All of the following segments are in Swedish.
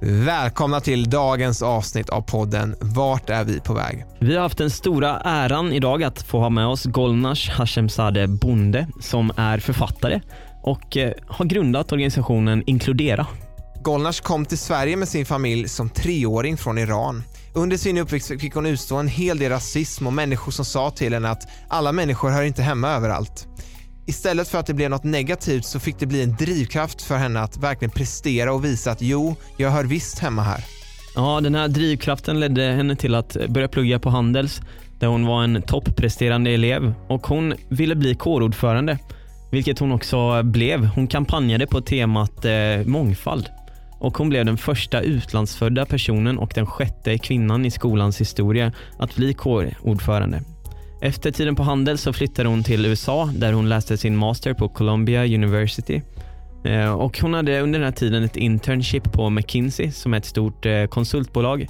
Välkomna till dagens avsnitt av podden Vart är vi på väg? Vi har haft den stora äran idag att få ha med oss Golnash Hashemzadeh Bonde som är författare och eh, har grundat organisationen Inkludera. Golnash kom till Sverige med sin familj som treåring från Iran. Under sin uppväxt fick hon utstå en hel del rasism och människor som sa till henne att alla människor hör inte hemma överallt. Istället för att det blev något negativt så fick det bli en drivkraft för henne att verkligen prestera och visa att jo, jag hör visst hemma här. Ja, den här drivkraften ledde henne till att börja plugga på Handels där hon var en toppresterande elev och hon ville bli kårordförande, vilket hon också blev. Hon kampanjade på temat eh, mångfald och hon blev den första utlandsfödda personen och den sjätte kvinnan i skolans historia att bli kårordförande. Efter tiden på Handel så flyttade hon till USA där hon läste sin master på Columbia University. Eh, och hon hade under den här tiden ett internship på McKinsey som är ett stort eh, konsultbolag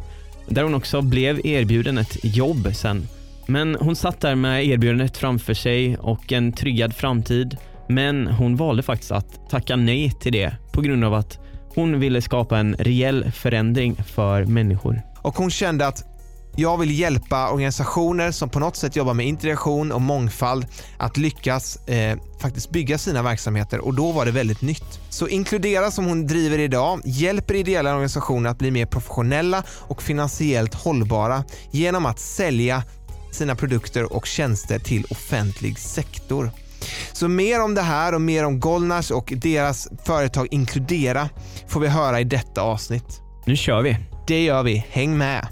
där hon också blev erbjuden ett jobb sen. Men hon satt där med erbjudandet framför sig och en tryggad framtid. Men hon valde faktiskt att tacka nej till det på grund av att hon ville skapa en reell förändring för människor. Och hon kände att jag vill hjälpa organisationer som på något sätt jobbar med integration och mångfald att lyckas eh, faktiskt bygga sina verksamheter och då var det väldigt nytt. Så Inkludera som hon driver idag hjälper ideella organisationer att bli mer professionella och finansiellt hållbara genom att sälja sina produkter och tjänster till offentlig sektor. Så mer om det här och mer om Golnars och deras företag Inkludera får vi höra i detta avsnitt. Nu kör vi! Det gör vi, häng med!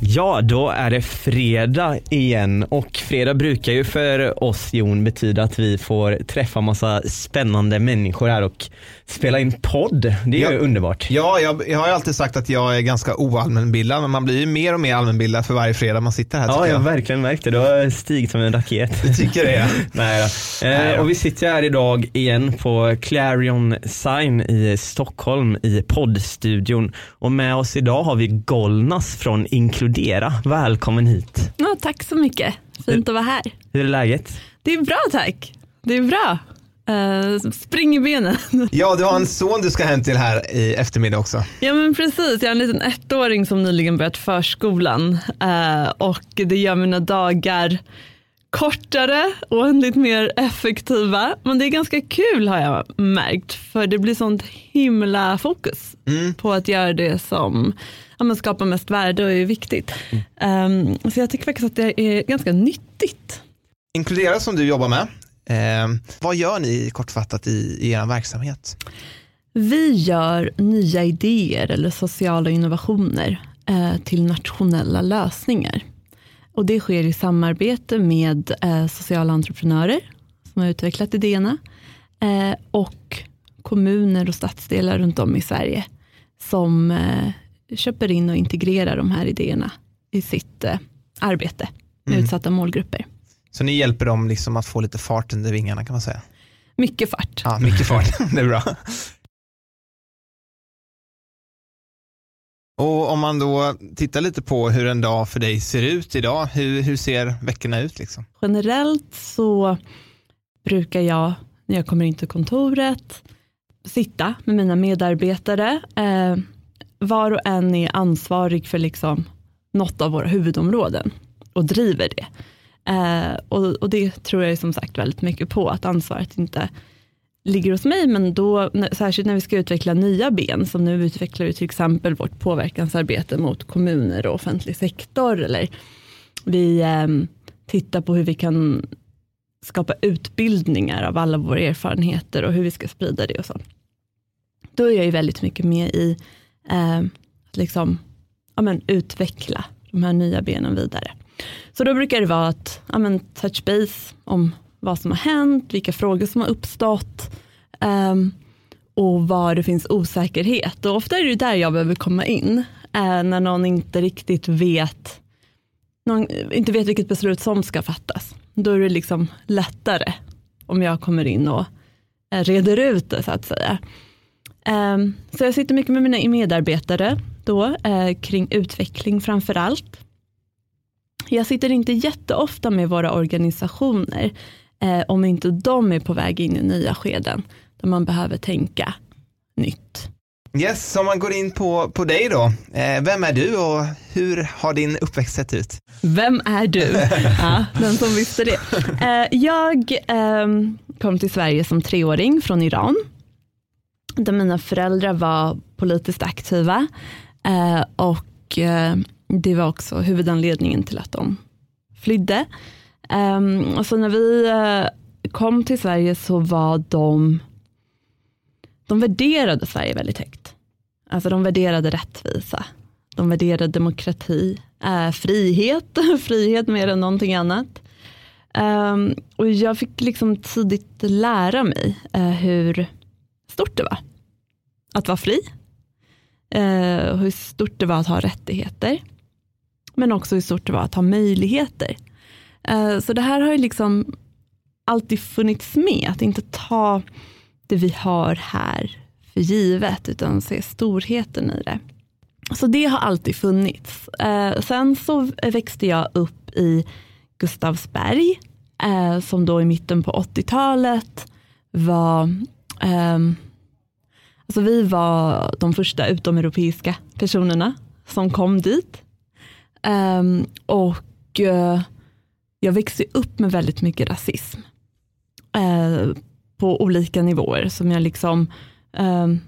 Ja, då är det fredag igen. Och fredag brukar ju för oss Jon betyda att vi får träffa massa spännande människor här. Och spela in podd. Det är ju underbart. Ja, jag, jag har ju alltid sagt att jag är ganska oallmänbildad men man blir ju mer och mer allmänbildad för varje fredag man sitter här. Ja, jag jag har verkligen märkt det. Du har stigit som en raket. Du tycker det? Ja. Nej, då. Eh, och vi sitter här idag igen på Clarion Sign i Stockholm i poddstudion och med oss idag har vi Golnas från Inkludera. Välkommen hit. Ja, tack så mycket. Fint att vara här. Hur är läget? Det är bra tack. Det är bra. Uh, spring i benen. Ja, du har en son du ska hem till här i eftermiddag också. Ja men precis, jag har en liten ettåring som nyligen börjat förskolan uh, och det gör mina dagar kortare och oändligt mer effektiva. Men det är ganska kul har jag märkt för det blir sånt himla fokus mm. på att göra det som ja, skapar mest värde och är viktigt. Mm. Um, så jag tycker faktiskt att det är ganska nyttigt. Inkludera som du jobbar med, Eh, vad gör ni kortfattat i, i er verksamhet? Vi gör nya idéer eller sociala innovationer eh, till nationella lösningar. Och det sker i samarbete med eh, sociala entreprenörer som har utvecklat idéerna eh, och kommuner och stadsdelar runt om i Sverige som eh, köper in och integrerar de här idéerna i sitt eh, arbete med mm. utsatta målgrupper. Så ni hjälper dem liksom att få lite fart under vingarna kan man säga? Mycket fart. Ja, mycket fart. det är bra. Och om man då tittar lite på hur en dag för dig ser ut idag, hur, hur ser veckorna ut? Liksom? Generellt så brukar jag, när jag kommer in till kontoret, sitta med mina medarbetare. Eh, var och en är ansvarig för liksom något av våra huvudområden och driver det. Eh, och, och, det tror jag som sagt väldigt mycket på, att ansvaret inte ligger hos mig, men då, särskilt när vi ska utveckla nya ben, som nu utvecklar vi till exempel vårt påverkansarbete mot kommuner och offentlig sektor, eller vi eh, tittar på hur vi kan skapa utbildningar av alla våra erfarenheter och hur vi ska sprida det och så. Då är jag ju väldigt mycket med i eh, att liksom, ja, men, utveckla de här nya benen vidare. Så då brukar det vara att ja, men, touch base om vad som har hänt, vilka frågor som har uppstått um, och var det finns osäkerhet. Och ofta är det där jag behöver komma in, uh, när någon inte riktigt vet, någon inte vet vilket beslut som ska fattas. Då är det liksom lättare om jag kommer in och eh, reder ut det så att säga. Um, så jag sitter mycket med mina medarbetare då uh, kring utveckling framför allt. Jag sitter inte jätteofta med våra organisationer eh, om inte de är på väg in i nya skeden där man behöver tänka nytt. Yes, om man går in på, på dig då. Eh, vem är du och hur har din uppväxt sett ut? Vem är du? ja, den som visste det. Eh, jag eh, kom till Sverige som treåring från Iran. Där mina föräldrar var politiskt aktiva. Eh, och eh, det var också huvudanledningen till att de flydde. Um, och så när vi eh, kom till Sverige så var de de värderade Sverige väldigt högt. Alltså de värderade rättvisa. De värderade demokrati, äh, frihet, frihet mer än någonting annat. Um, och jag fick liksom tidigt lära mig uh, hur stort det var att vara fri. Uh, hur stort det var att ha rättigheter. Men också hur stort det var att ha möjligheter. Eh, så det här har ju liksom alltid funnits med, att inte ta det vi har här för givet, utan se storheten i det. Så det har alltid funnits. Eh, sen så växte jag upp i Gustavsberg, eh, som då i mitten på 80-talet var ehm, Alltså vi var de första utomeuropeiska personerna som kom dit. Um, och uh, jag växte upp med väldigt mycket rasism. Uh, på olika nivåer som jag liksom um,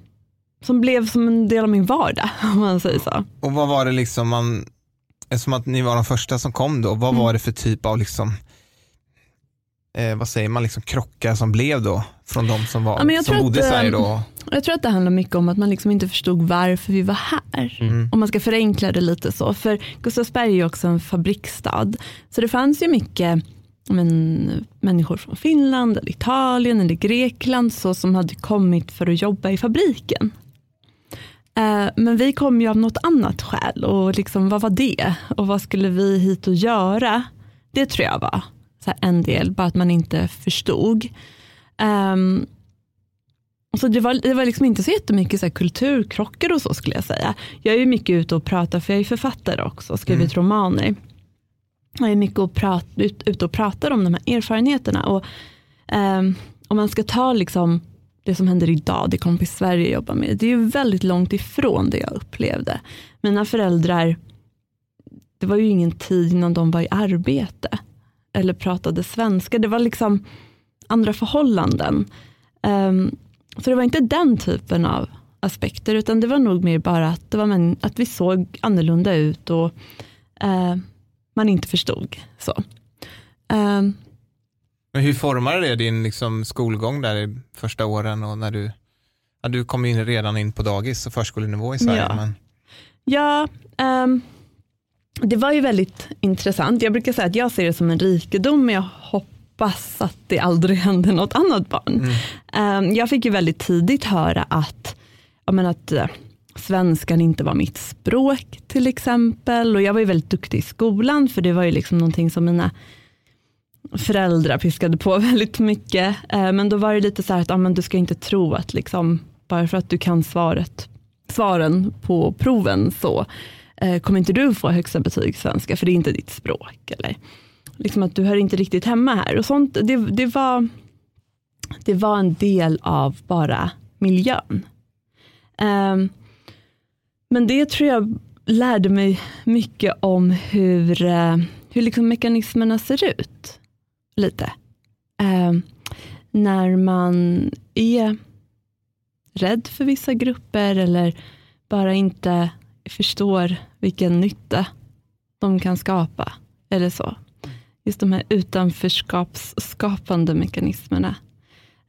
som blev som en del av min vardag om man säger så. Och vad var det liksom man, eftersom att ni var de första som kom då, vad mm. var det för typ av liksom eh, vad säger man, liksom krockar som blev då från de som, var, ja, som bodde att, i Sverige då? Jag tror att det handlar mycket om att man liksom inte förstod varför vi var här. Mm. Om man ska förenkla det lite så. För Gustavsberg är också en fabriksstad. Så det fanns ju mycket men, människor från Finland, eller Italien eller Grekland så som hade kommit för att jobba i fabriken. Eh, men vi kom ju av något annat skäl och liksom, vad var det? Och vad skulle vi hit och göra? Det tror jag var så en del, bara att man inte förstod. Um, så det var, det var liksom inte så jättemycket så här kulturkrockar och så skulle jag säga. Jag är ju mycket ute och pratar, för jag är författare också, och skrivit mm. romaner. Jag är mycket och prat, ut, ute och pratar om de här erfarenheterna. Och, um, om man ska ta liksom det som händer idag, det Kompis Sverige jobbar med, det är ju väldigt långt ifrån det jag upplevde. Mina föräldrar, det var ju ingen tid innan de var i arbete eller pratade svenska. Det var liksom andra förhållanden. Um, så det var inte den typen av aspekter, utan det var nog mer bara att, det var men, att vi såg annorlunda ut och uh, man inte förstod. Så. Um, men hur formade det din liksom, skolgång där i första åren och när du, ja, du kom in redan in på dagis och förskolenivå i Sverige? Ja, men... ja um, det var ju väldigt intressant. Jag brukar säga att jag ser det som en rikedom, men jag hoppas att det aldrig händer något annat barn. Mm. Um, jag fick ju väldigt tidigt höra att, jag menar att uh, svenskan inte var mitt språk till exempel. Och jag var ju väldigt duktig i skolan, för det var ju liksom någonting som mina föräldrar piskade på väldigt mycket. Eh, men då var det lite så här att ah, men du ska inte tro att liksom, bara för att du kan svaret, svaren på proven så eh, Eh, kommer inte du få högsta betyg i svenska för det är inte ditt språk. Eller liksom att du hör inte riktigt hemma här. Och sånt, det, det, var, det var en del av bara miljön. Um, men det tror jag lärde mig mycket om hur, uh, hur liksom mekanismerna ser ut lite. Um, när man är rädd för vissa grupper eller bara inte förstår vilken nytta de kan skapa. Eller så. Just de här utanförskapsskapande mekanismerna.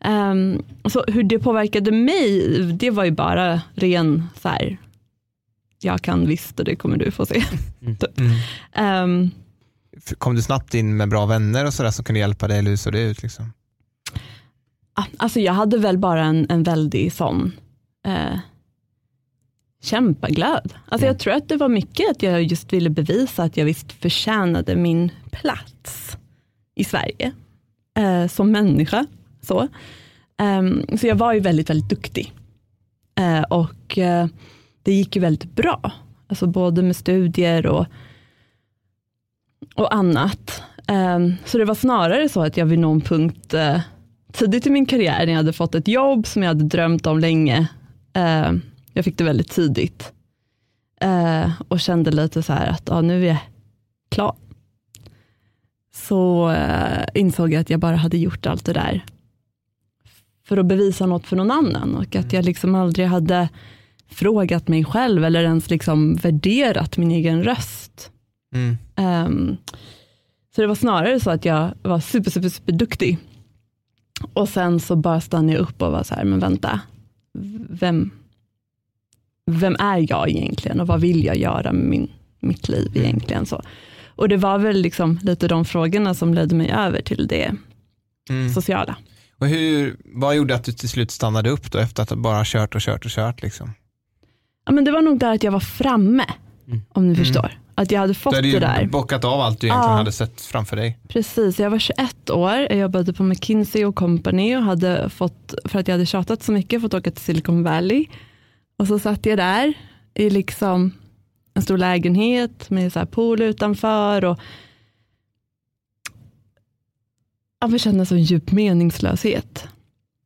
Um, så hur det påverkade mig, det var ju bara ren så här, jag kan visst och det kommer du få se. Mm. um, Kom du snabbt in med bra vänner och sådär som kunde hjälpa dig eller hur såg det ut? Liksom? Alltså jag hade väl bara en, en väldig sån eh, kämpaglöd. Alltså jag tror att det var mycket att jag just ville bevisa att jag visst förtjänade min plats i Sverige eh, som människa. Så. Um, så jag var ju väldigt, väldigt duktig. Uh, och uh, det gick ju väldigt bra. Alltså både med studier och, och annat. Um, så det var snarare så att jag vid någon punkt uh, tidigt i min karriär, när jag hade fått ett jobb som jag hade drömt om länge. Jag fick det väldigt tidigt. och kände lite så här att ja, nu är jag klar. Så insåg jag att jag bara hade gjort allt det där för att bevisa något för någon annan och att jag liksom aldrig hade frågat mig själv eller ens liksom värderat min egen röst. Mm. Um, så det var snarare så att jag var super, super, super duktig. Och sen så bara stannade jag upp och var så här, men vänta, vem, vem är jag egentligen och vad vill jag göra med min, mitt liv mm. egentligen? Så. Och det var väl liksom lite de frågorna som ledde mig över till det mm. sociala. Och hur, vad gjorde att du till slut stannade upp då efter att ha bara kört och kört och kört? Liksom? Ja, men det var nog där att jag var framme, mm. om ni mm. förstår. Att jag hade fått det där. Du hade bockat av allt du egentligen ja, hade sett framför dig. Precis, jag var 21 år, jag jobbade på McKinsey och Company och hade fått, för att jag hade tjatat så mycket, fått åka till Silicon Valley. Och så satt jag där i liksom en stor lägenhet med så här pool utanför och jag kände så djup meningslöshet.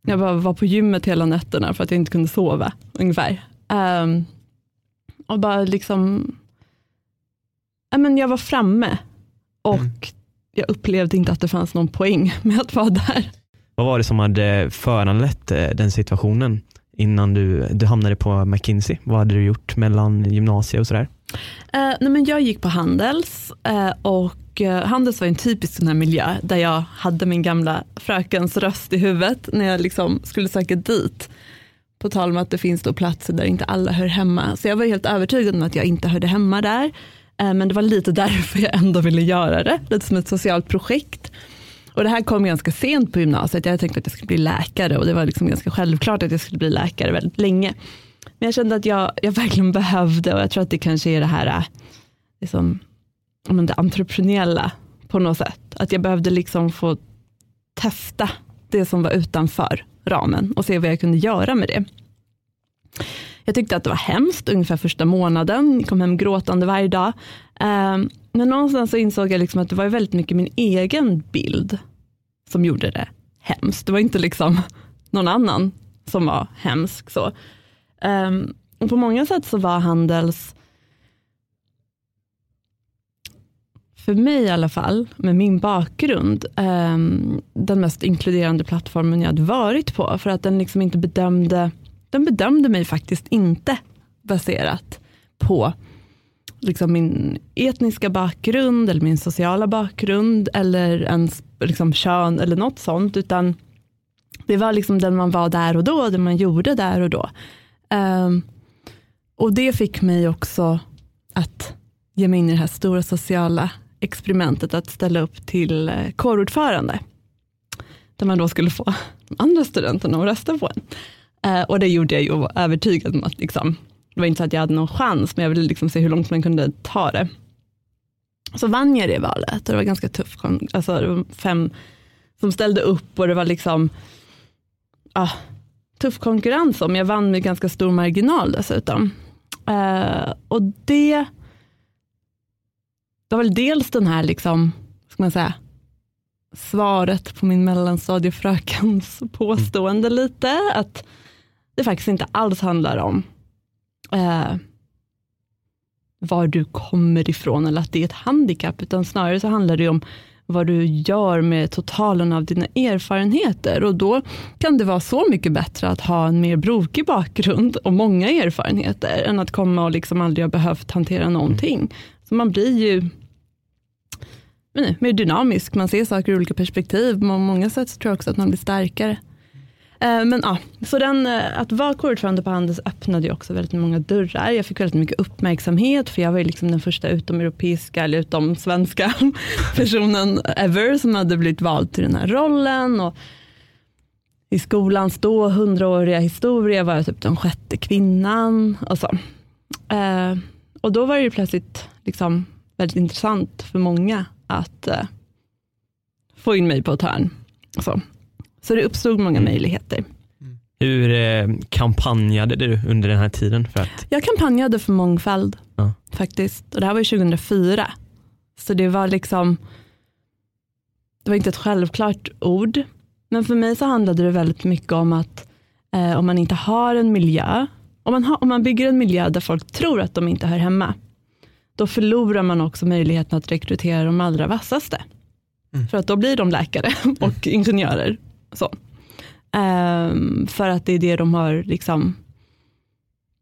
Jag bara var på gymmet hela nätterna för att jag inte kunde sova, ungefär. Um, och bara liksom, ja, men jag var framme och mm. jag upplevde inte att det fanns någon poäng med att vara där. Vad var det som hade föranlett eh, den situationen innan du, du hamnade på McKinsey? Vad hade du gjort mellan gymnasiet och sådär? Uh, nej men jag gick på Handels uh, och eh, Handels var en typisk sån här miljö där jag hade min gamla frökens röst i huvudet när jag liksom skulle söka dit. På tal om att det finns då platser där inte alla hör hemma. Så jag var helt övertygad om att jag inte hörde hemma där. Eh, men det var lite därför jag ändå ville göra det, lite som ett socialt projekt. Och det här kom ganska sent på gymnasiet. Jag tänkte att jag skulle bli läkare och det var liksom ganska självklart att jag skulle bli läkare väldigt länge. Men jag kände att jag, jag verkligen behövde och jag tror att det kanske är det här äh, liksom, det entreprenöriella på något sätt. Att jag behövde liksom få testa det som var utanför ramen och se vad jag kunde göra med det. Jag tyckte att det var hemskt ungefär första månaden, jag kom hem gråtande varje dag. Ehm, men någonstans så insåg jag liksom att det var väldigt mycket min egen bild som gjorde det hemskt. Det var inte liksom någon annan som var hemsk. Så. Ehm, och på många sätt så var Handels för mig i alla fall, med min bakgrund, ehm, den mest inkluderande plattformen jag hade varit på. För att den liksom inte bedömde, den bedömde mig faktiskt inte baserat på liksom min etniska bakgrund eller min sociala bakgrund eller ens liksom kön eller något sånt. Utan det var liksom den man var där och då, det man gjorde där och då. Um, och det fick mig också att ge mig in i det här stora sociala experimentet att ställa upp till eh, kårordförande. Där man då skulle få de andra studenterna att rösta på en. Uh, och det gjorde jag ju och var övertygad om att liksom, det var inte så att jag hade någon chans, men jag ville liksom se hur långt man kunde ta det. Så vann jag det valet och det var ganska tufft. Alltså, det var fem som ställde upp och det var liksom ah, tuff konkurrens om. Jag vann med ganska stor marginal dessutom. Uh, och det det var väl dels den här, liksom, ska man säga, svaret på min mellanstadiefrökens påstående mm. lite, att det faktiskt inte alls handlar om eh, var du kommer ifrån eller att det är ett handikapp, utan snarare så handlar det om vad du gör med totalen av dina erfarenheter. Och då kan det vara så mycket bättre att ha en mer brokig bakgrund och många erfarenheter, än att komma och liksom aldrig ha behövt hantera någonting. Så man blir ju mer dynamisk, man ser saker ur olika perspektiv. På många sätt tror jag också att man blir starkare. Eh, men ja, så den, eh, att vara kårordförande på Handels öppnade ju också väldigt många dörrar. Jag fick väldigt mycket uppmärksamhet, för jag var ju liksom den första utomeuropeiska, eller utom svenska personen ever som hade blivit vald till den här rollen. Och I skolans då hundraåriga historia var jag typ den sjätte kvinnan. Och, så. Eh, och då var det ju plötsligt liksom väldigt intressant för många att få in mig på ett hörn. Så. Så det uppstod många mm. möjligheter. Hur eh, kampanjade du under den här tiden? För att... Jag kampanjade för mångfald ja. faktiskt. Och det här var 2004. Så det var liksom, det var inte ett självklart ord. Men för mig så handlade det väldigt mycket om att eh, om man inte har en miljö, om man, har, om man bygger en miljö där folk tror att de inte hör hemma, då förlorar man också möjligheten att rekrytera de allra vassaste. Mm. För att då blir de läkare och ingenjörer så. Um, för att det är det de har liksom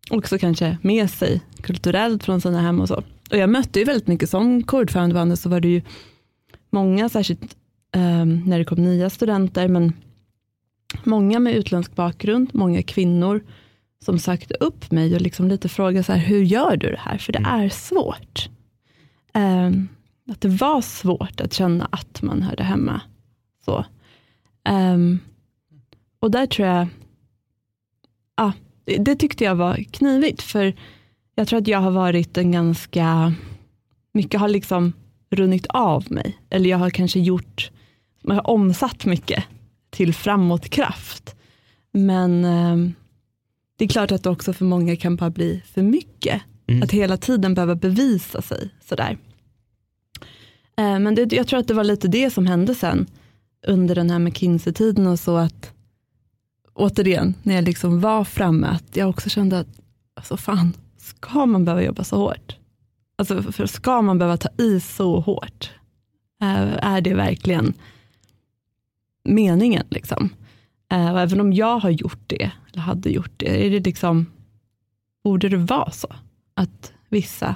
också kanske med sig kulturellt från sina hem och så. Och jag mötte ju väldigt mycket som kårordförande så var det ju många, särskilt um, när det kom nya studenter, men många med utländsk bakgrund, många kvinnor som sökte upp mig och liksom lite frågade så här, hur gör du det här? För det mm. är svårt. Um, att det var svårt att känna att man hörde hemma. Så. Um, och där tror jag, ah, det, tyckte jag var knivigt, för jag tror att jag har varit en ganska, mycket har liksom runnit av mig, eller jag har kanske gjort, jag har omsatt mycket till framåtkraft. Men um, det är klart att det också för många kan bara bli för mycket. Mm. Att hela tiden behöva bevisa sig sådär. Uh, men det, jag tror att det var lite det som hände sen under den här McKinsey-tiden och så att återigen, när jag liksom var framme, att jag också kände att alltså fan, ska man behöva jobba så hårt? Alltså, för ska man behöva ta i så hårt? Är, är det verkligen meningen? Liksom? Eh, och även om jag har gjort det, eller hade gjort det, är det liksom, borde det vara så? Att vissa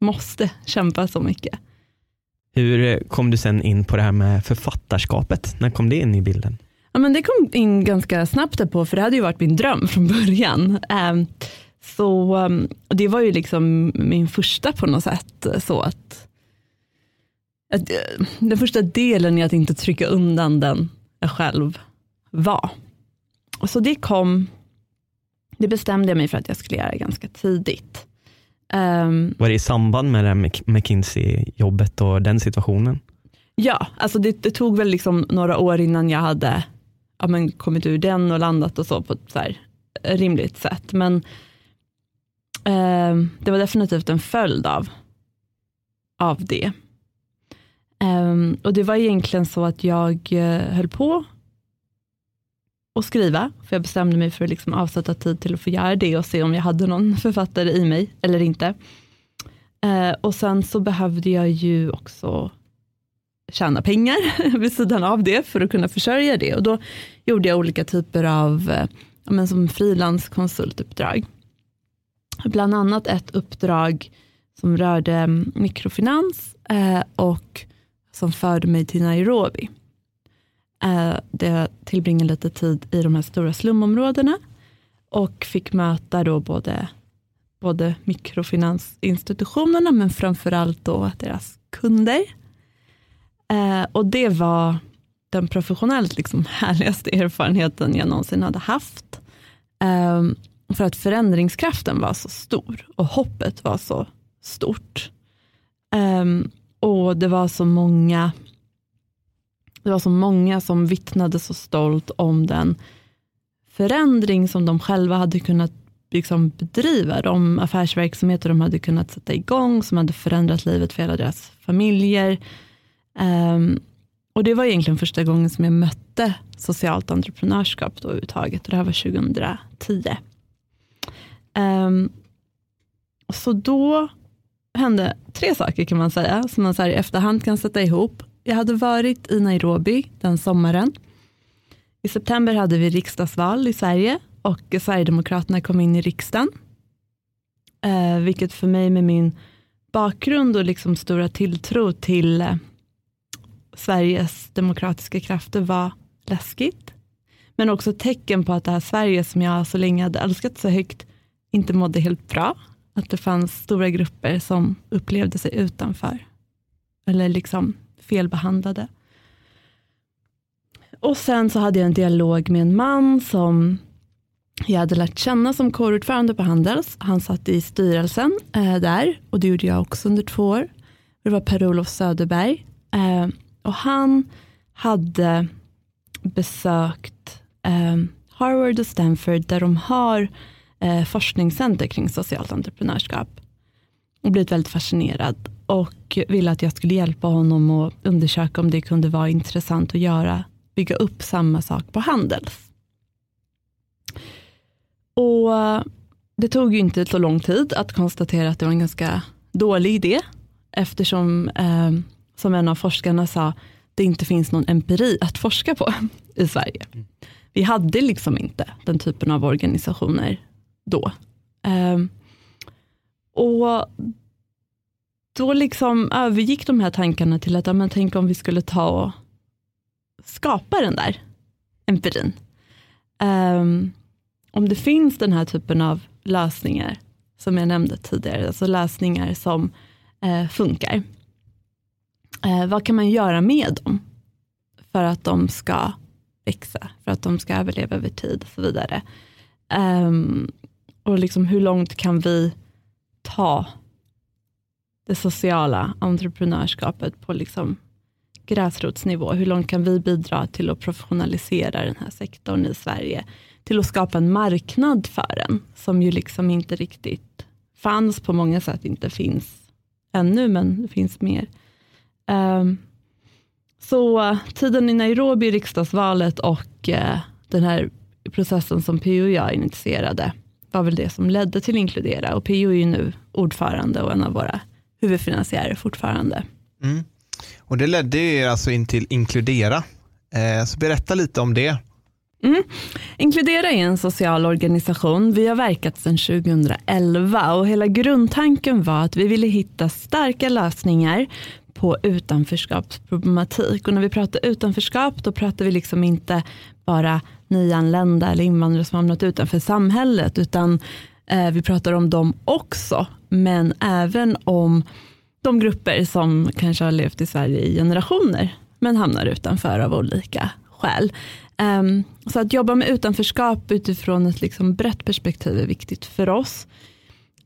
måste kämpa så mycket. Hur kom du sen in på det här med författarskapet? När kom det in i bilden? Ja, men det kom in ganska snabbt på, för det hade ju varit min dröm från början. Ehm, så ehm, Det var ju liksom min första på något sätt. så att, att eh, Den första delen i att inte trycka undan den jag själv var. Så det kom, det bestämde jag mig för att jag skulle göra ganska tidigt. Um, var det i samband med det här McKinsey-jobbet och den situationen? Ja, alltså det, det, tog väl liksom några år innan jag hade ja, men kommit ur den och landat och så på ett så här rimligt sätt. Men eh, det var definitivt en följd av, av det. Eh, och det var egentligen så att jag eh, höll på att skriva, för jag bestämde mig för att liksom avsätta tid till att få göra det och se om jag hade någon författare i mig eller inte. Eh, och sen så behövde jag ju också tjäna pengar vid sidan av det för att kunna försörja det. Och då gjorde jag olika typer av eh, men som frilanskonsultuppdrag. Bland annat ett uppdrag som rörde mm, mikrofinans eh, och som förde mig till Nairobi. Eh, där jag tillbringade lite tid i de här stora slumområdena och fick möta då både, både mikrofinansinstitutionerna men framförallt då deras kunder Eh, och det var den professionellt liksom härligaste erfarenheten jag någonsin hade haft. Eh, för att förändringskraften var så stor och hoppet var så stort. Eh, och det var så många det var så många som vittnade så stolt om den förändring som de själva hade kunnat liksom bedriva, de affärsverksamheter de hade kunnat sätta igång, som hade förändrat livet för hela deras familjer. Um, och det var egentligen första gången som jag mötte socialt entreprenörskap då överhuvudtaget. Och det här var 2010. Um, ehm, så då hände tre saker kan man säga, som man så här i efterhand kan sätta ihop jag hade varit i Nairobi den sommaren. I september hade vi riksdagsval i Sverige och Sverigedemokraterna kom in i riksdagen. Eh, vilket för mig med min bakgrund och liksom stora tilltro till eh, Sveriges demokratiska krafter var läskigt. Men också tecken på att det här Sverige som jag så länge hade älskat så högt inte mådde helt bra. Att det fanns stora grupper som upplevde sig utanför. Eller liksom felbehandlade. Och sen så hade jag en dialog med en man som jag hade lärt känna som kårordförande på Handels. Han satt i styrelsen eh, där och det gjorde jag också under två år. Det var Per-Olof Söderberg. Eh, och han hade besökt eh, Harvard och Stanford där de har eh, forskningscenter kring socialt entreprenörskap. Och blivit väldigt fascinerad och ville att jag skulle hjälpa honom att undersöka om det kunde vara intressant att göra, bygga upp samma sak på Handels. Och Det tog ju inte så lång tid att konstatera att det var en ganska dålig idé, eftersom, eh, som en av forskarna sa, det inte finns någon empiri att forska på i Sverige. Vi hade liksom inte den typen av organisationer då. Eh, och då liksom övergick de här tankarna till att, ja, men tänk om vi skulle ta och skapa den där empirin. Um, om det finns den här typen av lösningar, som jag nämnde tidigare, alltså lösningar som eh, funkar. Eh, vad kan man göra med dem för att de ska växa, för att de ska överleva över tid och så vidare. Um, och liksom hur långt kan vi ta det sociala entreprenörskapet på liksom gräsrotsnivå? Hur långt kan vi bidra till att professionalisera den här sektorn i Sverige? Till att skapa en marknad för den, som ju liksom inte riktigt fanns på många sätt, inte finns ännu, men det finns mer. Um, så tiden i Nairobi, riksdagsvalet och uh, den här processen som PO och jag initierade, var väl det som ledde till Inkludera. Och PO är ju nu ordförande och en av våra huvudfinansiärer fortfarande. Mm. Och det ledde er alltså in till Inkludera. Eh, så berätta lite om det. Mm. Inkludera är en social organisation. Vi har verkat sedan 2011 och hela grundtanken var att vi ville hitta starka lösningar på utanförskapsproblematik. Och när vi pratar utanförskap då pratar vi liksom inte bara nyanlända eller invandrare som hamnat utanför samhället utan Eh, vi pratar om dem också men även om de grupper som kanske har levt i Sverige i generationer men hamnar utanför av olika skäl. Um, så att jobba med utanförskap utifrån ett liksom brett perspektiv är viktigt för oss.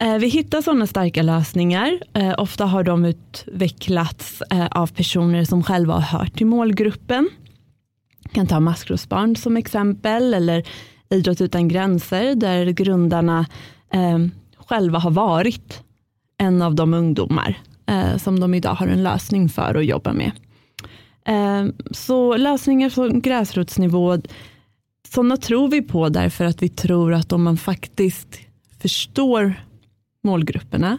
Uh, vi hittar sådana starka lösningar. Uh, ofta har de utvecklats uh, av personer som själva har hört till målgruppen. Jag kan ta Maskrosbarn som exempel eller Idrott utan gränser där grundarna eh, själva har varit en av de ungdomar eh, som de idag har en lösning för att jobba med. Eh, så lösningar från gräsrotsnivå, sådana tror vi på därför att vi tror att om man faktiskt förstår målgrupperna,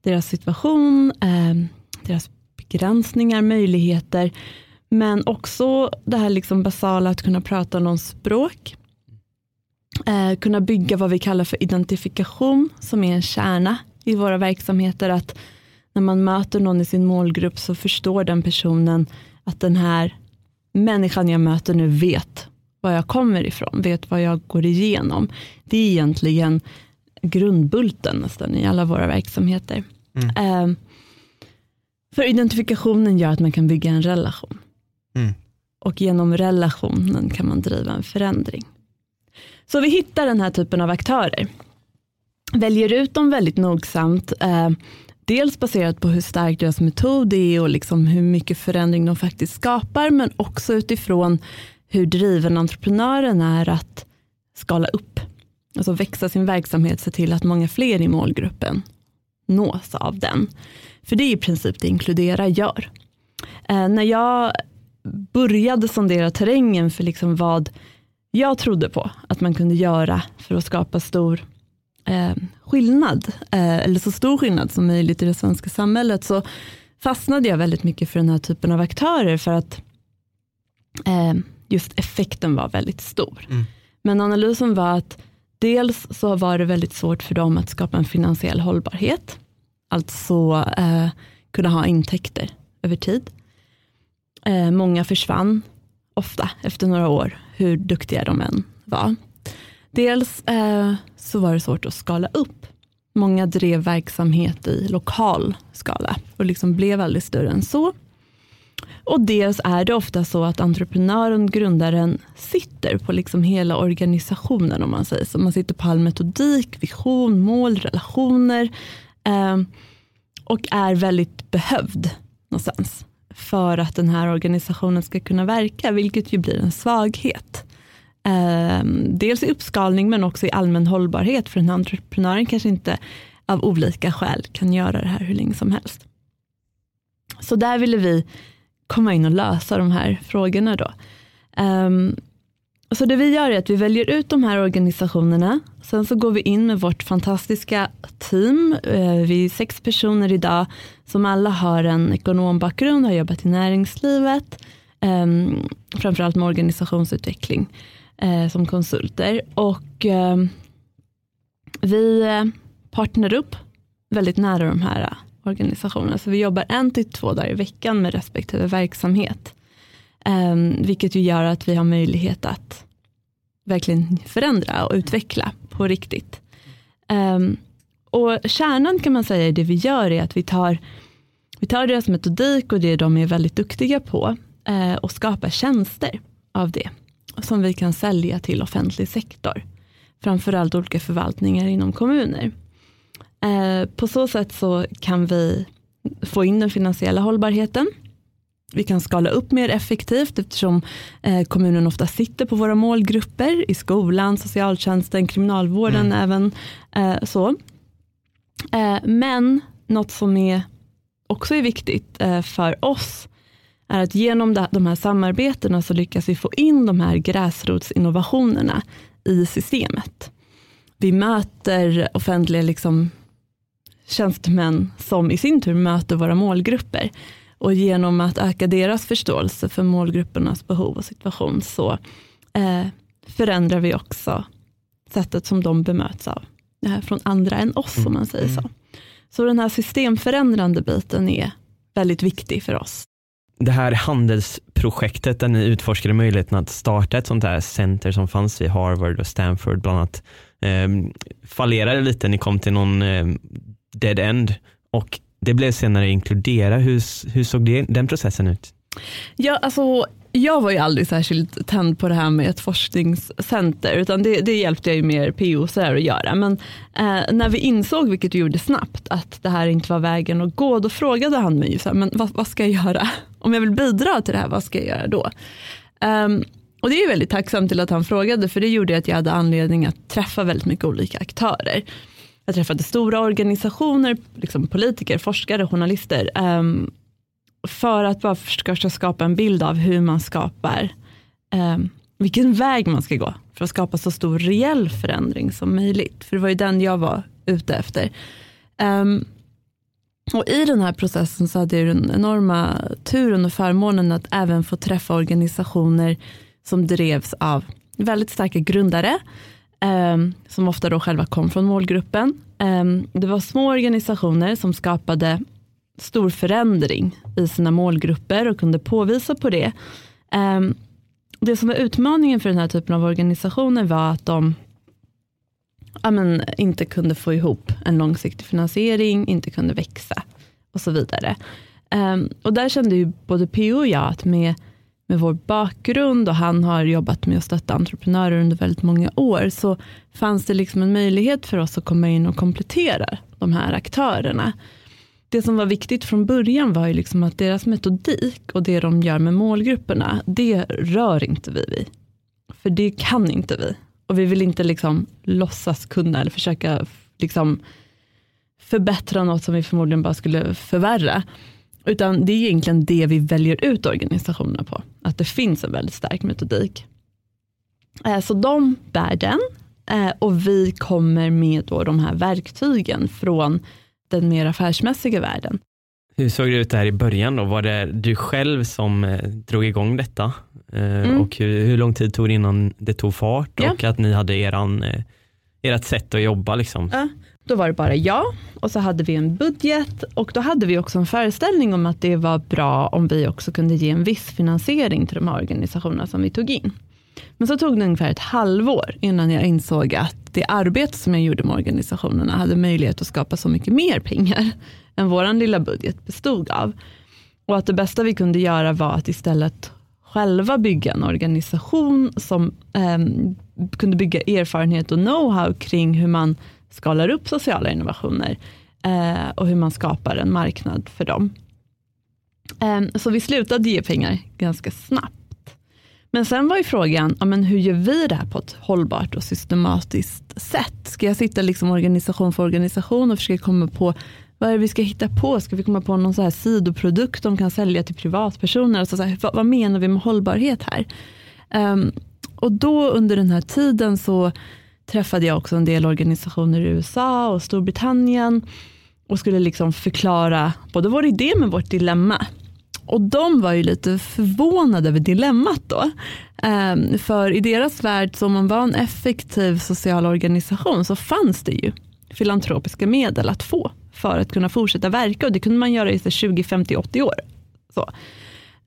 deras situation, eh, deras begränsningar, möjligheter, men också det här liksom basala att kunna prata någon språk, eh, kunna bygga vad vi kallar för identifikation som är en kärna i våra verksamheter. Att när man möter någon i sin målgrupp så förstår den personen att den här människan jag möter nu vet var jag kommer ifrån, vet vad jag går igenom. Det är egentligen grundbulten nästan i alla våra verksamheter. Mm. Eh, för identifikationen gör att man kan bygga en relation. Mm. Och genom relationen kan man driva en förändring. Så vi hittar den här typen av aktörer. Väljer ut dem väldigt nogsamt. Eh, dels baserat på hur stark deras metod är och liksom hur mycket förändring de faktiskt skapar. Men också utifrån hur driven entreprenören är att skala upp. Alltså växa sin verksamhet, se till att många fler i målgruppen nås av den. För det är i princip det Inkludera gör. Eh, när jag började sondera terrängen för liksom vad jag trodde på att man kunde göra för att skapa stor eh, skillnad, eh, eller så stor skillnad som möjligt i det svenska samhället, så fastnade jag väldigt mycket för den här typen av aktörer för att eh, just effekten var väldigt stor. Mm. Men analysen var att dels så var det väldigt svårt för dem att skapa en finansiell hållbarhet. Alltså eh, kunna ha intäkter över tid. Eh, många försvann ofta efter några år, hur duktiga de än var. Dels eh, så var det svårt att skala upp. Många drev verksamhet i lokal skala och liksom blev aldrig större än så. Och dels är det ofta så att entreprenören, grundaren, sitter på liksom hela organisationen om man säger så. Man sitter på all metodik, vision, mål, relationer eh, och är väldigt behövd någonstans för att den här organisationen ska kunna verka, vilket ju blir en svaghet. Ehm, dels i uppskalning men också i allmän hållbarhet, för den här entreprenören kanske inte av olika skäl kan göra det här hur länge som helst. Så där ville vi komma in och lösa de här frågorna. Då. Um, så det vi gör är att vi väljer ut de här organisationerna. Sen så går vi in med vårt fantastiska team. Eh, vi är sex personer idag som alla har en ekonombakgrund, har jobbat i näringslivet. Ehm, framförallt med organisationsutveckling eh, som konsulter. Och ehm, vi eh, partner upp väldigt nära de här organisationerna, Så vi jobbar en till två dagar i veckan med respektive verksamhet. Um, vilket ju gör att vi har möjlighet att verkligen förändra och utveckla på riktigt. Um, och kärnan kan man säga i det vi gör är att vi tar, vi tar deras metodik och det de är väldigt duktiga på uh, och skapar tjänster av det. Som vi kan sälja till offentlig sektor. Framförallt olika förvaltningar inom kommuner. Uh, på så sätt så kan vi få in den finansiella hållbarheten. Vi kan skala upp mer effektivt eftersom eh, kommunen ofta sitter på våra målgrupper i skolan, socialtjänsten, kriminalvården mm. även. Eh, så. Men något som är också är viktigt för oss är att genom de här samarbetena så lyckas vi få in de här gräsrotsinnovationerna i systemet. Vi möter offentliga liksom tjänstemän som i sin tur möter våra målgrupper. Och genom att öka deras förståelse för målgruppernas behov och situation så eh, förändrar vi också sättet som de bemöts av eh, från andra än oss om man säger så. Mm. Så den här systemförändrande biten är väldigt viktig för oss. Det här handelsprojektet där ni utforskade möjligheten att starta ett sånt här center som fanns vid Harvard och Stanford bland annat eh, fallerade lite. Ni kom till någon eh, dead end och det blev senare inkludera. Hur, hur såg det, den processen ut? Ja, alltså, jag var ju aldrig särskilt tänd på det här med ett forskningscenter utan det, det hjälpte jag ju mer PO så att göra. Men eh, när vi insåg, vilket vi gjorde snabbt, att det här inte var vägen att gå, då frågade han mig, så här, men vad, vad, ska jag göra? Om jag vill bidra till det här, vad ska jag göra då? Um, och det är väldigt tacksamt till att han frågade för det gjorde att jag hade anledning att träffa väldigt mycket olika aktörer. Jag träffade stora organisationer, liksom politiker, forskare, journalister. Um, för att bara försöka skapa en bild av hur man skapar, um, vilken väg man ska gå för att skapa så stor reell förändring som möjligt. För det var ju den jag var ute efter. Um, och I den här processen så hade jag den enorma turen och förmånen att även få träffa organisationer som drevs av väldigt starka grundare Ehm, som ofta då själva kom från målgruppen. Ehm, det var små organisationer som skapade stor förändring i sina målgrupper och kunde påvisa på det. Ehm, det som var utmaningen för den här typen av organisationer var att de ja, men, inte kunde få ihop en långsiktig finansiering, inte kunde växa och så vidare. Och där kände ju både PO och jag att med med vår bakgrund och han har jobbat med att stötta entreprenörer under väldigt många år, så fanns det liksom en möjlighet för oss att komma in och komplettera de här aktörerna. Det som var viktigt från början var ju liksom att deras metodik och det de gör med målgrupperna, det rör inte vi vid. För det kan inte vi. Och vi vill inte liksom låtsas kunna eller försöka liksom förbättra något som vi förmodligen bara skulle förvärra. Utan det är egentligen det vi väljer ut organisationerna på. Att det finns en väldigt stark metodik. Eh, så de bär den eh, och vi kommer med då de här verktygen från den mer affärsmässiga världen. Hur såg det ut där i början då? Var det du själv som eh, drog igång detta? Mm. Och hur, hur lång tid tog det innan det tog fart Ja. och att ni hade eran, ert sätt att jobba liksom? Ja, då var det bara jag och så hade vi en budget och då hade vi också en föreställning om att det var bra om vi också kunde ge en viss finansiering till de här organisationerna som vi tog in. Men så tog det ungefär ett halvår innan jag insåg att det arbete som jag gjorde med organisationerna hade möjlighet att skapa så mycket mer pengar än vår lilla budget bestod av. Och att det bästa vi kunde göra var att istället själva bygga en organisation som eh, kunde bygga erfarenhet och know-how kring hur man skalar upp sociala innovationer eh, och hur man skapar en marknad för dem. Eh, så vi slutade ge pengar ganska snabbt. Men sen var ju frågan, ja, men hur gör vi det här på ett hållbart och systematiskt sätt? Ska jag sitta liksom organisation för organisation och försöka komma på vad är det vi ska hitta på? Ska vi komma på någon så här sidoprodukt de kan sälja till privatpersoner? Alltså så här, vad, vad menar vi med hållbarhet här? Um, och då under den här tiden så träffade jag också en del organisationer i USA och Storbritannien och skulle liksom förklara både vår idé med vårt dilemma. Och de var ju lite förvånade över dilemmat då. Ehm, för i deras värld, som om man var en effektiv social organisation så fanns det ju filantropiska medel att få för att kunna fortsätta verka och det kunde man göra i 20, 50, 80 år. Så.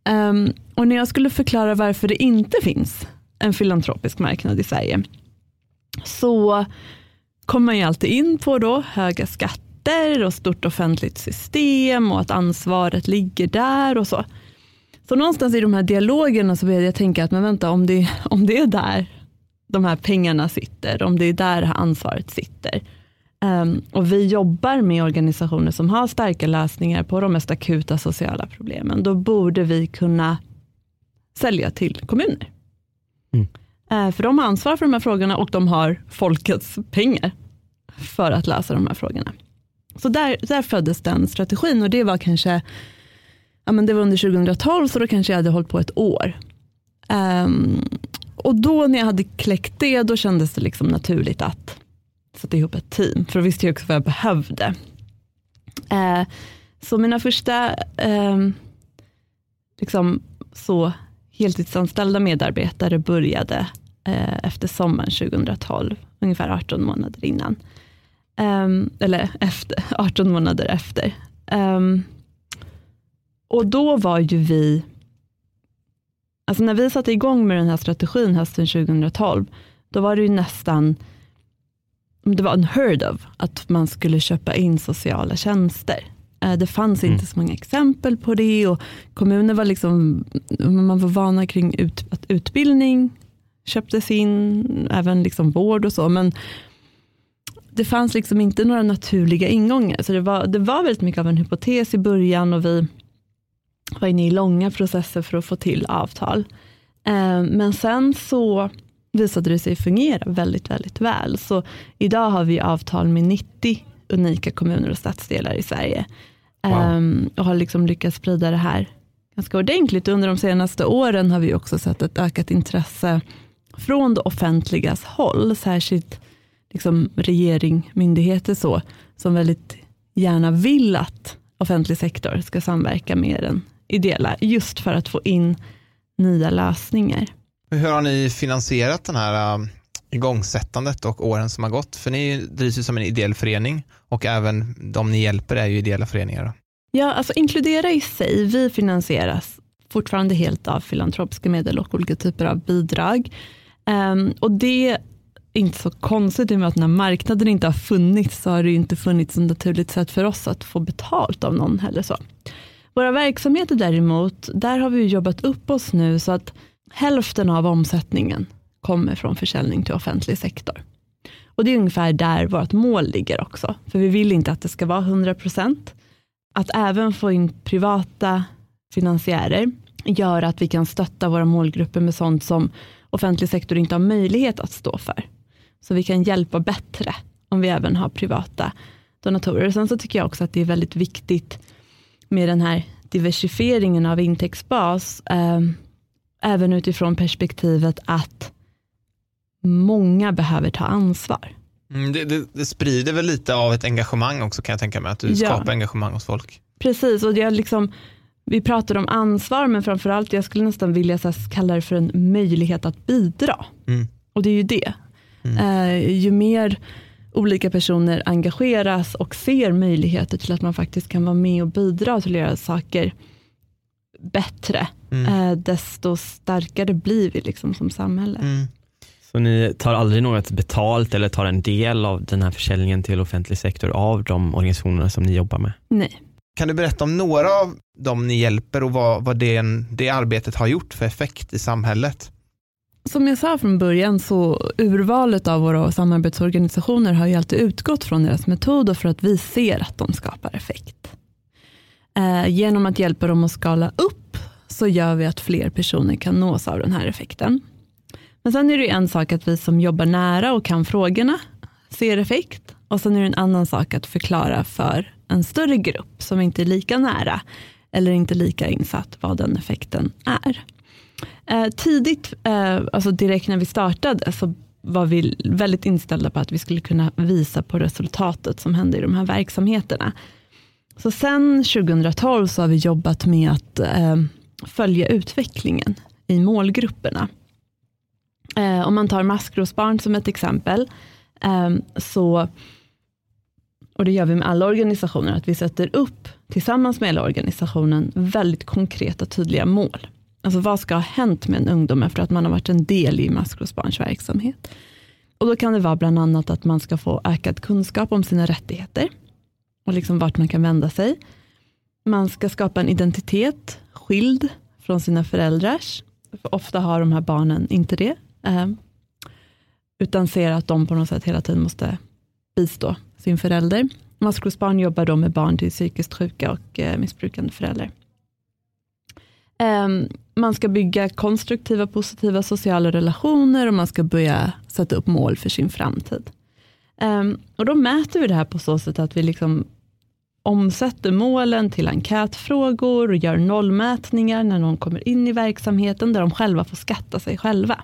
Ehm, och när jag skulle förklara varför det inte finns en filantropisk marknad i Sverige så kommer man ju alltid in på då höga skatter och stort offentligt system och att ansvaret ligger där och så. Så någonstans i de här dialogerna så började jag tänka att men vänta om det, om det är där de här pengarna sitter, om det är där det här ansvaret sitter Um, och vi jobbar med organisationer som har starka lösningar på de mest akuta sociala problemen, då borde vi kunna sälja till kommuner. Mm. Eh, för de har ansvar för de här frågorna och de har folkets pengar för att lösa de här frågorna. Så där, där föddes den strategin och det var kanske ja, men det var under 2012 så då kanske jag hade hållit på ett år. Um, och då när jag hade kläckt det då kändes det liksom naturligt att sätta ihop ett team för då visste jag också vad jag behövde. Uh, så mina första um, liksom så heltidsanställda medarbetare började eh, efter sommaren 2012, ungefär 18 månader innan. Um, eller efter, 18 månader efter. Um, och då var ju vi, alltså när vi satte igång med den här strategin hösten 2012, då var det ju nästan, det var unheard of att man skulle köpa in sociala tjänster. Eh, Det fanns Mm. inte så många exempel på det och kommuner var liksom, man var vana kring ut, att utbildning köptes in, även liksom vård och så, men det fanns liksom inte några naturliga ingångar. Så det var, det var väldigt mycket av en hypotes i början och vi var inne i långa processer för att få till avtal. Eh, Men sen så visade det sig fungera väldigt, väldigt väl. Så idag har vi avtal med 90 unika kommuner och stadsdelar i Sverige. Wow. Ehm, Och har liksom lyckats sprida det här ganska ordentligt. Under de senaste åren har vi också sett ett ökat intresse från det offentligas håll, särskilt liksom regering, myndigheter så, som väldigt gärna vill att offentlig sektor ska samverka med den ideella, just för att få in nya lösningar. Hur har ni finansierat den här uh, igångsättandet och åren som har gått? För ni drivs ju som en ideell förening och även de ni hjälper är ju ideella föreningar. Då. Ja, alltså inkludera i sig, vi finansieras fortfarande helt av filantropiska medel och olika typer av bidrag. Um, och det är inte så konstigt i och med att när marknaden inte har funnits så har det ju inte funnits ett naturligt sätt för oss att få betalt av någon heller. så. Våra verksamheter däremot, där har vi jobbat upp oss nu så att hälften av omsättningen kommer från försäljning till offentlig sektor. Och det är ungefär där vårt mål ligger också. För vi vill inte att det ska vara 100%. Att även få in privata finansiärer gör att vi kan stötta våra målgrupper med sånt som offentlig sektor inte har möjlighet att stå för. Så vi kan hjälpa bättre om vi även har privata donatorer. Sen så tycker jag också att det är väldigt viktigt med den här diversifieringen av intäktsbas, eh, även utifrån perspektivet att många behöver ta ansvar. Mm, det, det, det, sprider väl lite av ett engagemang också kan jag tänka mig, att du ja. skapar engagemang hos folk. Precis, och jag liksom, vi pratar om ansvar, men framförallt jag skulle nästan vilja så kalla det för en möjlighet att bidra. Mm. Och det är ju det. Mm. Eh, ju mer olika personer engageras och ser möjligheter till att man faktiskt kan vara med och bidra till att göra saker bättre, mm. eh, desto starkare blir vi liksom som samhälle. Mm. Så ni tar aldrig något betalt eller tar en del av den här försäljningen till offentlig sektor av de organisationerna som ni jobbar med? Nej. Kan du berätta om några av dem ni hjälper och vad, vad det, det arbetet har gjort för effekt i samhället? Som jag sa från början så urvalet av våra samarbetsorganisationer har ju alltid utgått från deras metod och för att vi ser att de skapar effekt. Eh, genom att hjälpa dem att skala upp så gör vi att fler personer kan nås av den här effekten. Men sen är det en sak att vi som jobbar nära och kan frågorna ser effekt och sen är det en annan sak att förklara för en större grupp som inte är lika nära eller inte lika insatt vad den effekten är. Eh, tidigt, eh, alltså direkt när vi startade, så var vi väldigt inställda på att vi skulle kunna visa på resultatet som hände i de här verksamheterna. Så sen 2012 så har vi jobbat med att eh, följa utvecklingen i målgrupperna. Eh, om man tar maskrosbarn som ett exempel, eh, så, och det gör vi med alla organisationer, att vi sätter upp tillsammans med hela organisationen väldigt konkreta tydliga mål. Alltså vad ska ha hänt med en ungdom efter att man har varit en del i maskrosbarns verksamhet? Och då kan det vara bland annat att man ska få ökad kunskap om sina rättigheter och liksom vart man kan vända sig. Man ska skapa en identitet skild från sina föräldrars. För ofta har de här barnen inte det. Eh, utan ser att de på något sätt hela tiden måste bistå sin förälder. Maskrosbarn jobbar då med barn till psykiskt sjuka och eh, missbrukande föräldrar. Um, man ska bygga konstruktiva, positiva sociala relationer och man ska börja sätta upp mål för sin framtid. Um, och då mäter vi det här på så sätt att vi liksom omsätter målen till enkätfrågor och gör nollmätningar när någon kommer in i verksamheten där de själva får skatta sig själva.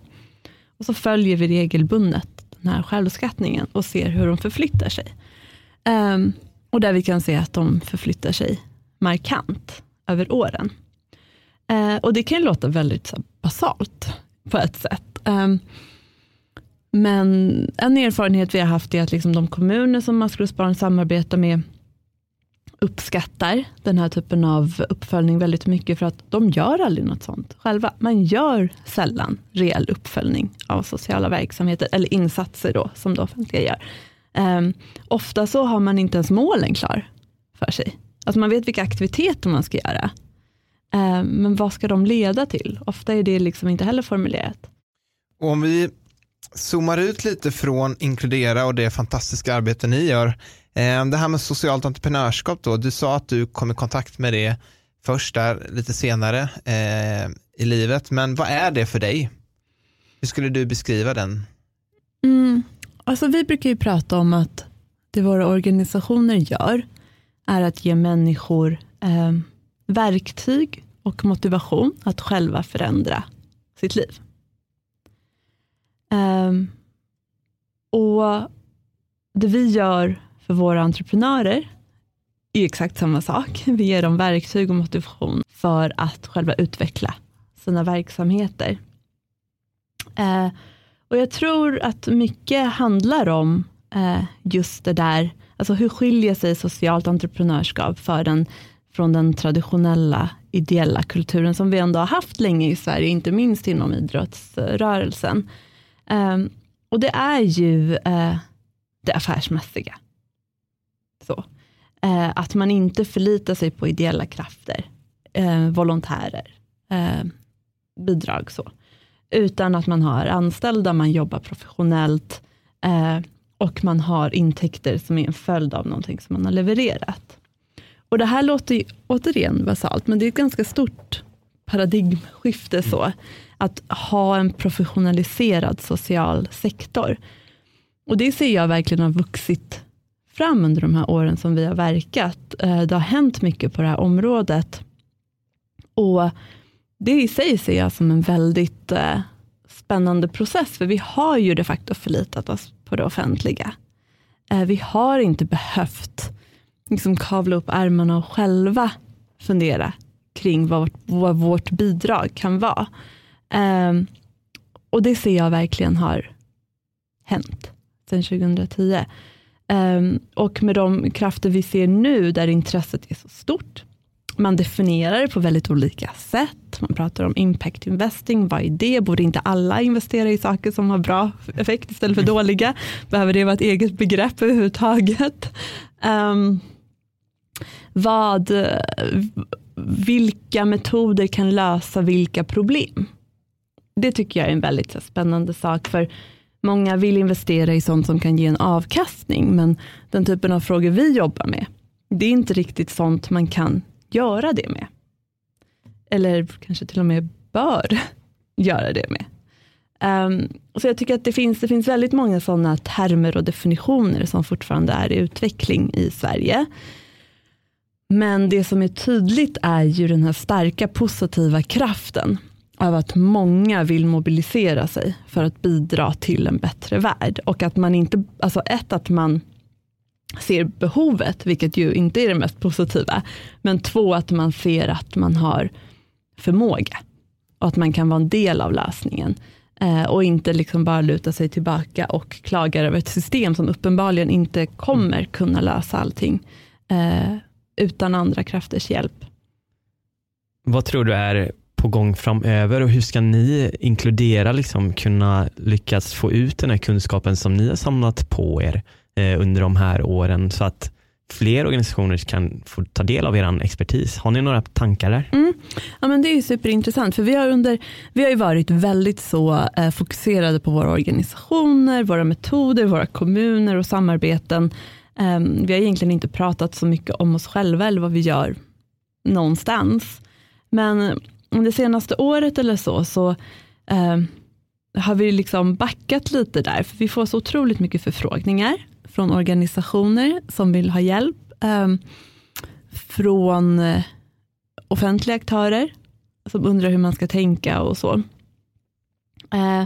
Och så följer vi regelbundet den här självskattningen och ser hur de förflyttar sig. Um, och där vi kan se att de förflyttar sig markant över åren. Uh, och det kan låta väldigt så, basalt på ett sätt. Um, men en erfarenhet vi har haft är att liksom de kommuner som maskrosbarn samarbetar med uppskattar den här typen av uppföljning väldigt mycket för att de gör aldrig något sånt själva. Man gör sällan reell uppföljning av sociala verksamheter eller insatser då som det offentliga gör. Um, ofta så har man inte ens målen klar för sig. Alltså man vet vilka aktiviteter man ska göra. Um, men vad ska de leda till? Ofta är det liksom inte heller formulerat. Och om vi zoomar ut lite från Inkludera och det fantastiska arbete ni gör Ehm, det här med socialt entreprenörskap då, du sa att du kom i kontakt med det först där lite senare eh, i livet, men vad är det för dig? Hur skulle du beskriva den? Mm. Alltså vi brukar ju prata om att det våra organisationer gör är att ge människor eh, verktyg och motivation att själva förändra sitt liv. Eh, och det vi gör för våra entreprenörer är exakt samma sak. Vi ger dem verktyg och motivation för att själva utveckla sina verksamheter. Eh, och Jag tror att mycket handlar om eh, just det där, alltså hur skiljer sig socialt entreprenörskap för den, från den traditionella ideella kulturen som vi ändå har haft länge i Sverige, inte minst inom idrottsrörelsen. Eh, och det är ju eh, det affärsmässiga. Så. Eh, att man inte förlitar sig på ideella krafter, eh, volontärer, eh, bidrag så. Utan att man har anställda, man jobbar professionellt eh, och man har intäkter som är en följd av någonting som man har levererat. Och Det här låter ju återigen basalt, men det är ett ganska stort paradigmskifte så. Att ha en professionaliserad social sektor. Och det ser jag verkligen har vuxit fram under de här åren som vi har verkat. Eh, det har hänt mycket på det här området. Och Det i sig ser jag som en väldigt eh, spännande process, för vi har ju de facto förlitat oss på det offentliga. Eh, vi har inte behövt liksom kavla upp ärmarna och själva fundera kring vad, vad vårt bidrag kan vara. Ehm, och det ser jag verkligen har hänt sedan 2010. Um, och med de krafter vi ser nu där intresset är så stort. Man definierar det på väldigt olika sätt. Man pratar om impact investing. Vad är det? Borde inte alla investera i saker som har bra effekt istället för dåliga? Behöver det vara ett eget begrepp överhuvudtaget? Um, vad, vilka metoder kan lösa vilka problem? Det tycker jag är en väldigt spännande sak. för Många vill investera i sånt som kan ge en avkastning, men den typen av frågor vi jobbar med, det är inte riktigt sånt man kan göra det med. Eller kanske till och med bör göra det med. Um, så jag tycker att det finns, det finns väldigt många sådana termer och definitioner som fortfarande är i utveckling i Sverige. Men det som är tydligt är ju den här starka positiva kraften av att många vill mobilisera sig för att bidra till en bättre värld. Och att man inte, alltså ett att man ser behovet, vilket ju inte är det mest positiva. Men två, att man ser att man har förmåga och att man kan vara en del av lösningen. Eh, och inte liksom bara luta sig tillbaka och klaga över ett system som uppenbarligen inte kommer kunna lösa allting eh, utan andra krafters hjälp. Vad tror du är på gång framöver och hur ska ni inkludera, liksom, kunna lyckas få ut den här kunskapen som ni har samlat på er eh, under de här åren så att fler organisationer kan få ta del av er expertis. Har ni några tankar där? Mm. Ja, men det är superintressant för vi har, under, vi har ju varit väldigt så eh, fokuserade på våra organisationer, våra metoder, våra kommuner och samarbeten. Eh, vi har egentligen inte pratat så mycket om oss själva eller vad vi gör någonstans. Men det senaste året eller så, så eh, har vi liksom backat lite där, för vi får så otroligt mycket förfrågningar från organisationer som vill ha hjälp, ehm, eh, från offentliga aktörer som undrar hur man ska tänka och så. Eh,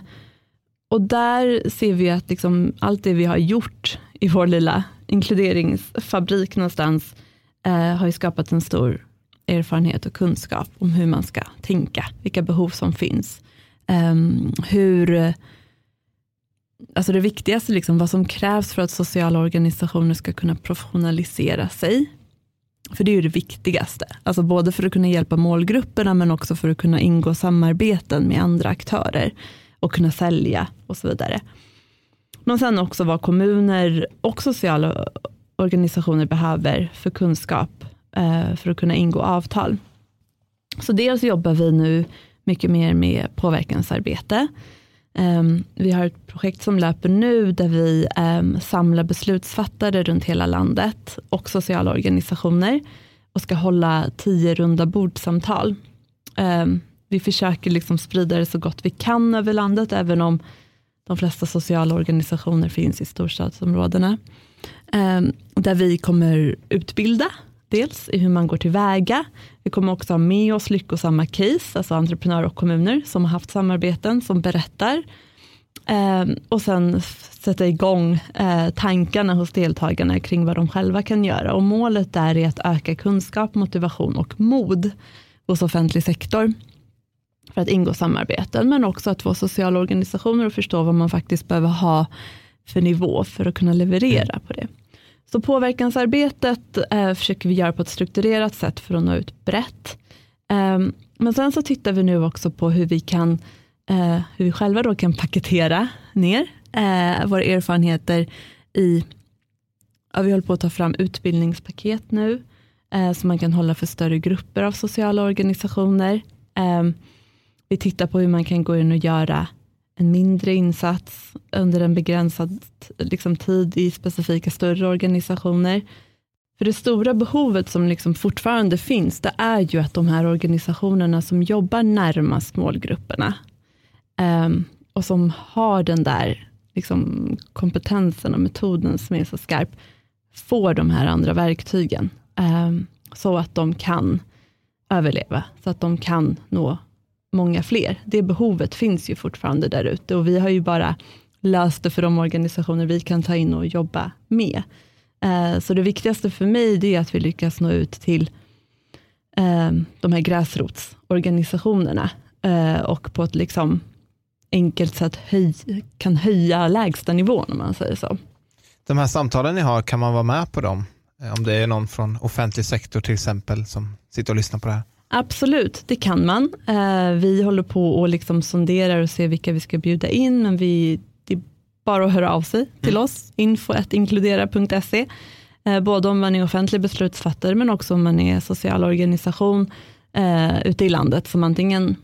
och där ser vi att liksom allt det vi har gjort i vår lilla inkluderingsfabrik någonstans eh, har skapat en stor erfarenhet och kunskap om hur man ska tänka, vilka behov som finns. Um, hur, alltså det viktigaste, liksom, vad som krävs för att sociala organisationer ska kunna professionalisera sig. För det är ju det viktigaste, alltså både för att kunna hjälpa målgrupperna men också för att kunna ingå samarbeten med andra aktörer och kunna sälja och så vidare. Men sen också vad kommuner och sociala organisationer behöver för kunskap Eh, för att kunna ingå avtal. Så dels jobbar vi nu mycket mer med påverkansarbete. Ehm, vi har ett projekt som löper nu där vi ehm, samlar beslutsfattare runt hela landet och sociala organisationer och ska hålla tio runda bordsamtal. Ehm, vi försöker liksom sprida det så gott vi kan över landet, även om de flesta sociala organisationer finns i storstadsområdena. Där vi kommer utbilda dels i hur man går tillväga. Vi kommer också ha med oss lyckosamma case, alltså entreprenörer och kommuner som har haft samarbeten som berättar. Eh, och sen sätta igång eh, tankarna hos deltagarna kring vad de själva kan göra. Och målet där är att öka kunskap, motivation och mod hos offentlig sektor för att ingå samarbeten, men också att få sociala organisationer att förstå vad man faktiskt behöver ha för nivå för att kunna leverera på det. Så påverkansarbetet eh, försöker vi göra på ett strukturerat sätt för att nå ut brett. Eh, men sen så tittar vi nu också på hur vi kan eh, hur vi själva då kan paketera ner eh, våra erfarenheter i, ja, vi håller på att ta fram utbildningspaket nu, eh, som man kan hålla för större grupper av sociala organisationer. Ehm, vi tittar på hur man kan gå in och göra en mindre insats under en begränsad liksom, tid i specifika större organisationer. För det stora behovet som liksom fortfarande finns, det är ju att de här organisationerna som jobbar närmast målgrupperna um, och som har den där liksom, kompetensen och metoden som är så skarp, får de här andra verktygen. Um, så att de kan överleva, så att de kan nå många fler. Det behovet finns ju fortfarande där ute och vi har ju bara löst det för de organisationer vi kan ta in och jobba med. Eh, så det viktigaste för mig det är att vi lyckas nå ut till eh, de här gräsrotsorganisationerna eh, och på ett liksom enkelt sätt höj, kan höja lägstanivån om man säger så. De här samtalen ni har, kan man vara med på dem? Om det är någon från offentlig sektor till exempel som sitter och lyssnar på det här. Absolut, det kan man. Vi håller på och liksom sonderar och ser vilka vi ska bjuda in, men vi, det är bara att höra av sig till mm. oss, info.inkludera.se. Både om man är offentlig beslutsfattare, men också om man är social organisation eh, ute i landet, som antingen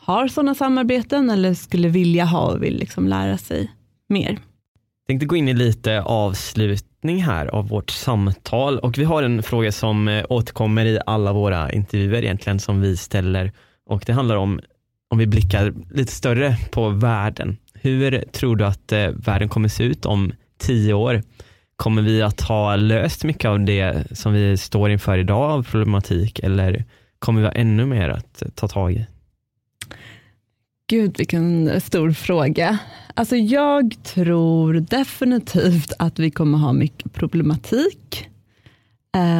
har sådana samarbeten eller skulle vilja ha och vill liksom lära sig mer. Jag tänkte gå in i lite avslutning här av vårt samtal och vi har en fråga som eh, återkommer i alla våra intervjuer egentligen som vi ställer och det handlar om om vi blickar lite större på världen. Hur tror du att eh, världen kommer se ut om tio år? Kommer vi att ha löst mycket av det som vi står inför idag av problematik eller kommer vi ha ännu mer att eh, ta tag i? Gud, vilken stor fråga. Alltså jag tror definitivt att vi kommer ha mycket problematik.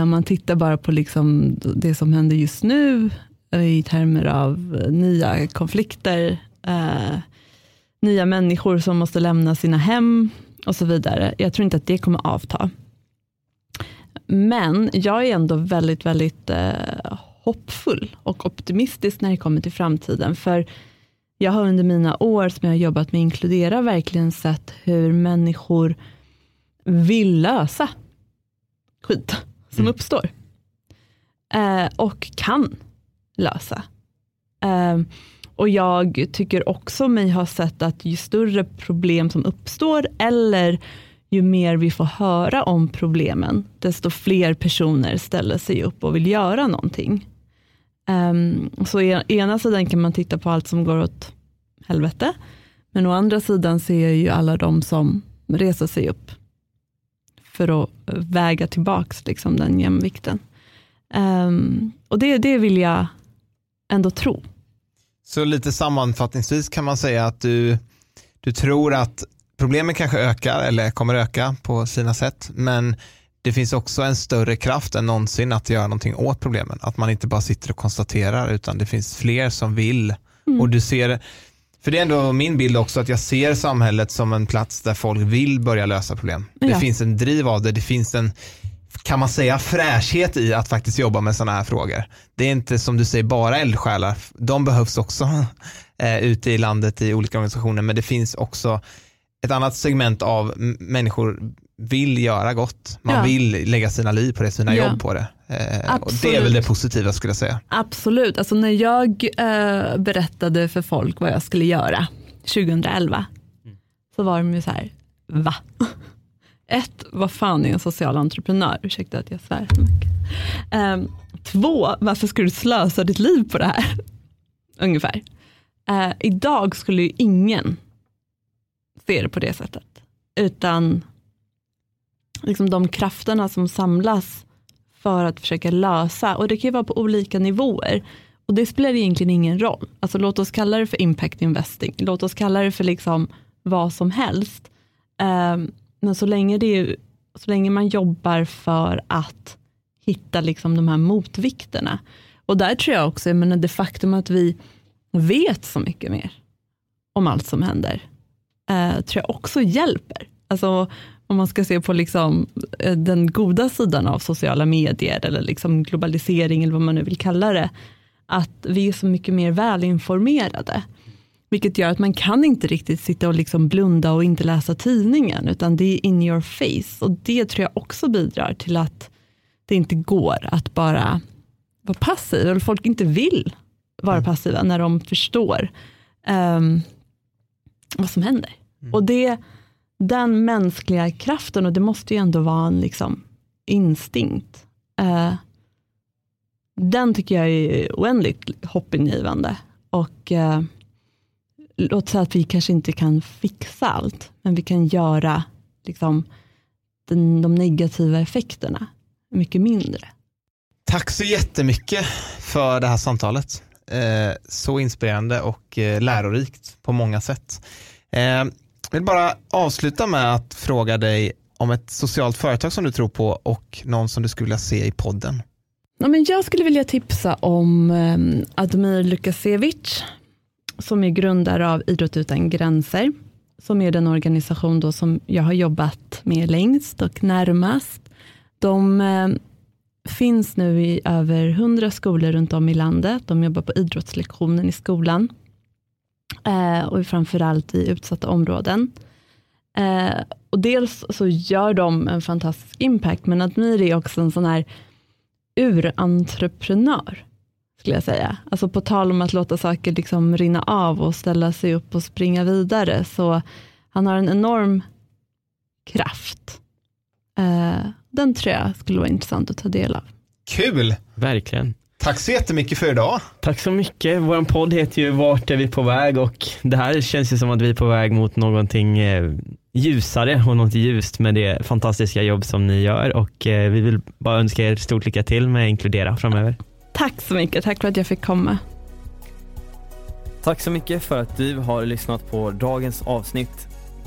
Om man tittar bara på liksom det som händer just nu eh, i termer av eh, nya konflikter, nya människor som måste lämna sina hem och så vidare. Jag tror inte att det kommer avta. Men jag är ändå väldigt, väldigt hoppfull och optimistisk när det kommer till framtiden. För jag har under mina år som jag har jobbat med Inkludera verkligen sett hur människor vill lösa skit som mm. uppstår. Eh, och kan lösa. Eh, och jag tycker också mig ha sett att ju större problem som uppstår eller ju mer vi får höra om problemen, desto fler personer ställer sig upp och vill göra någonting. Um, så e ena sidan kan man titta på allt som går åt helvete, men å andra sidan ser jag ju alla de som reser sig upp för att eh, väga tillbaks liksom den jämvikten. Um, och det, det vill jag ändå tro. Så lite sammanfattningsvis kan man säga att du, du tror att problemen kanske ökar eller kommer öka på sina sätt, men det finns också en större kraft än någonsin att göra någonting åt problemen. Att man inte bara sitter och konstaterar utan det finns fler som vill. Mm. Och du ser, för det är ändå min bild också att jag ser samhället som en plats där folk vill börja lösa problem. Ja. Det finns en driv av det, det finns en kan man säga fräschhet i att faktiskt jobba med sådana här frågor. Det är inte som du säger bara eldsjälar, de behövs också eh, ute i landet i olika organisationer men det finns också ett annat segment av människor vill göra gott. Man ja. vill lägga sina liv på det, sina ja. jobb på det. Eh, och det är väl det positiva skulle jag säga. Absolut, alltså när jag eh, berättade för folk vad jag skulle göra 2011 mm. så var de ju så här, va? Ett, vad fan är en social entreprenör? Ursäkta att jag svär så mycket. Eh, två, varför ska du slösa ditt liv på det här? Ungefär. Eh, idag skulle ju ingen se det på det sättet. Utan liksom de krafterna som samlas för att försöka lösa, och det kan ju vara på olika nivåer. Och det spelar egentligen ingen roll. Alltså låt oss kalla det för impact investing, låt oss kalla det för liksom vad som helst. Ehm, men så länge, det är, så länge man jobbar för att hitta liksom de här motvikterna. Och där tror jag också, jag menar det faktum att vi vet så mycket mer om allt som händer, uh, tror jag också hjälper. Alltså om man ska se på liksom eh, den goda sidan av sociala medier eller liksom globalisering eller vad man nu vill kalla det, att vi är så mycket mer välinformerade. Vilket gör att man kan inte riktigt sitta och liksom blunda och inte läsa tidningen, utan det är in your face. Och det tror jag också bidrar till att det inte går att bara vara passiv, eller folk inte vill vara mm. passiva när de förstår um, vad som händer. Mm. Och det den mänskliga kraften, och det måste ju ändå vara en liksom, instinkt, eh, den tycker jag är oändligt hoppingivande. Och eh, låt säga att vi kanske inte kan fixa allt, men vi kan göra liksom, den, de negativa effekterna mycket mindre. Tack så jättemycket för det här samtalet. Eh, så inspirerande och eh, lärorikt på många sätt. Eh, Jag vill bara avsluta med att fråga dig om ett socialt företag som du tror på och någon som du skulle vilja se i podden. Ja, men jag skulle vilja tipsa om ehm, Admir Lukasevic som är grundare av Idrott utan gränser, som är den organisation då som jag har jobbat med längst och närmast. De eh, finns nu i över hundra skolor runt om i landet. De jobbar på idrottslektionen i skolan eh, och framförallt i utsatta områden. Eh, och dels så gör de en fantastisk impact, men Admir är också en sån här urentreprenör skulle jag säga. Alltså på tal om att låta saker liksom rinna av och ställa sig upp och springa vidare. Så han har en enorm kraft. Eh, den tror jag skulle vara intressant att ta del av. Kul! Verkligen. Tack så jättemycket för idag. Tack så mycket. Vår podd heter ju Vart är vi på väg och det här känns ju som att vi är på väg mot någonting eh, ljusare och något ljust med det fantastiska jobb som ni gör och eh, vi vill bara önska er stort lycka till med Inkludera framöver. Tack så mycket, tack för att jag fick komma. Tack så mycket för att du har lyssnat på dagens avsnitt.